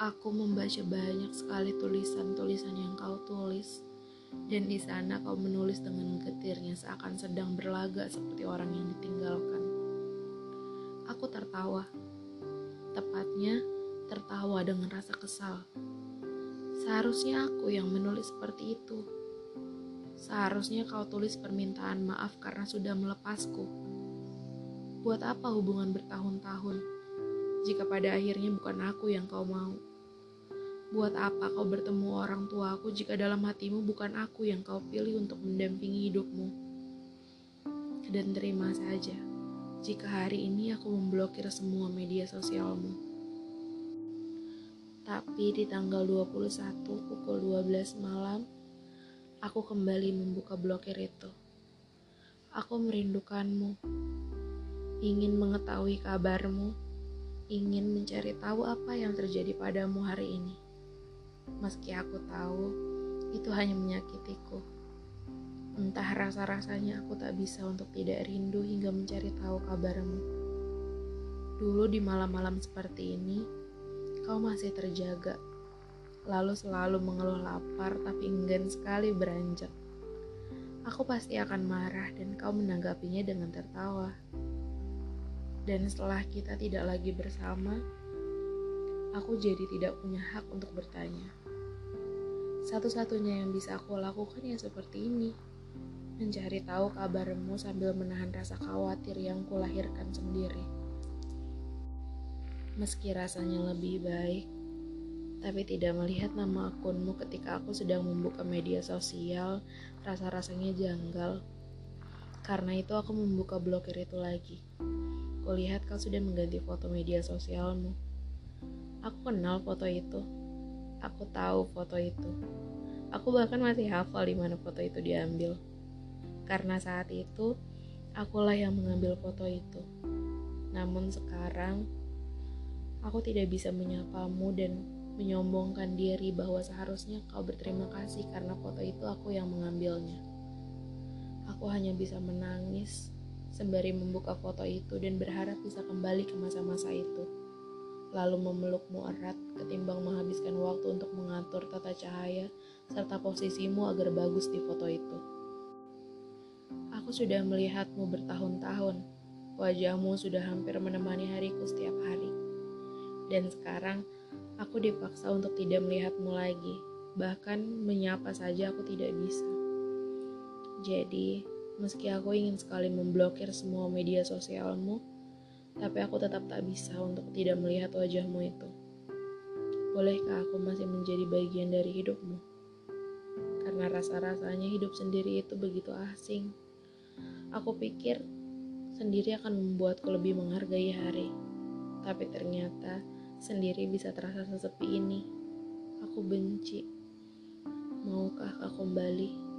Aku membaca banyak sekali tulisan-tulisan yang kau tulis, dan di sana kau menulis dengan getirnya seakan sedang berlaga seperti orang yang ditinggalkan. Aku tertawa, tepatnya tertawa dengan rasa kesal. Seharusnya aku yang menulis seperti itu. Seharusnya kau tulis permintaan maaf karena sudah melepasku. Buat apa hubungan bertahun-tahun jika pada akhirnya bukan aku yang kau mau? Buat apa kau bertemu orang tuaku jika dalam hatimu bukan aku yang kau pilih untuk mendampingi hidupmu? Dan terima saja jika hari ini aku memblokir semua media sosialmu. Tapi di tanggal 21 pukul 12 malam, aku kembali membuka blokir itu. Aku merindukanmu, ingin mengetahui kabarmu, ingin mencari tahu apa yang terjadi padamu hari ini. Meski aku tahu itu hanya menyakitiku. Entah rasa-rasanya aku tak bisa untuk tidak rindu hingga mencari tahu kabarmu. Dulu di malam-malam seperti ini, kau masih terjaga. Lalu selalu mengeluh lapar tapi enggan sekali beranjak. Aku pasti akan marah dan kau menanggapinya dengan tertawa. Dan setelah kita tidak lagi bersama, aku jadi tidak punya hak untuk bertanya. Satu-satunya yang bisa aku lakukan ya seperti ini. Mencari tahu kabarmu sambil menahan rasa khawatir yang kulahirkan sendiri. Meski rasanya lebih baik, tapi tidak melihat nama akunmu ketika aku sedang membuka media sosial, rasa-rasanya janggal. Karena itu aku membuka blokir itu lagi. Kulihat kau sudah mengganti foto media sosialmu. Aku kenal foto itu. Aku tahu foto itu. Aku bahkan masih hafal di mana foto itu diambil. Karena saat itu akulah yang mengambil foto itu. Namun sekarang aku tidak bisa menyapamu dan menyombongkan diri bahwa seharusnya kau berterima kasih karena foto itu aku yang mengambilnya. Aku hanya bisa menangis sembari membuka foto itu dan berharap bisa kembali ke masa-masa itu lalu memelukmu erat ketimbang menghabiskan waktu untuk mengatur tata cahaya serta posisimu agar bagus di foto itu. Aku sudah melihatmu bertahun-tahun, wajahmu sudah hampir menemani hariku setiap hari. Dan sekarang aku dipaksa untuk tidak melihatmu lagi, bahkan menyapa saja aku tidak bisa. Jadi, meski aku ingin sekali memblokir semua media sosialmu, tapi aku tetap tak bisa untuk tidak melihat wajahmu itu. Bolehkah aku masih menjadi bagian dari hidupmu? Karena rasa-rasanya hidup sendiri itu begitu asing. Aku pikir sendiri akan membuatku lebih menghargai hari. Tapi ternyata sendiri bisa terasa sesepi ini. Aku benci. Maukah kau kembali?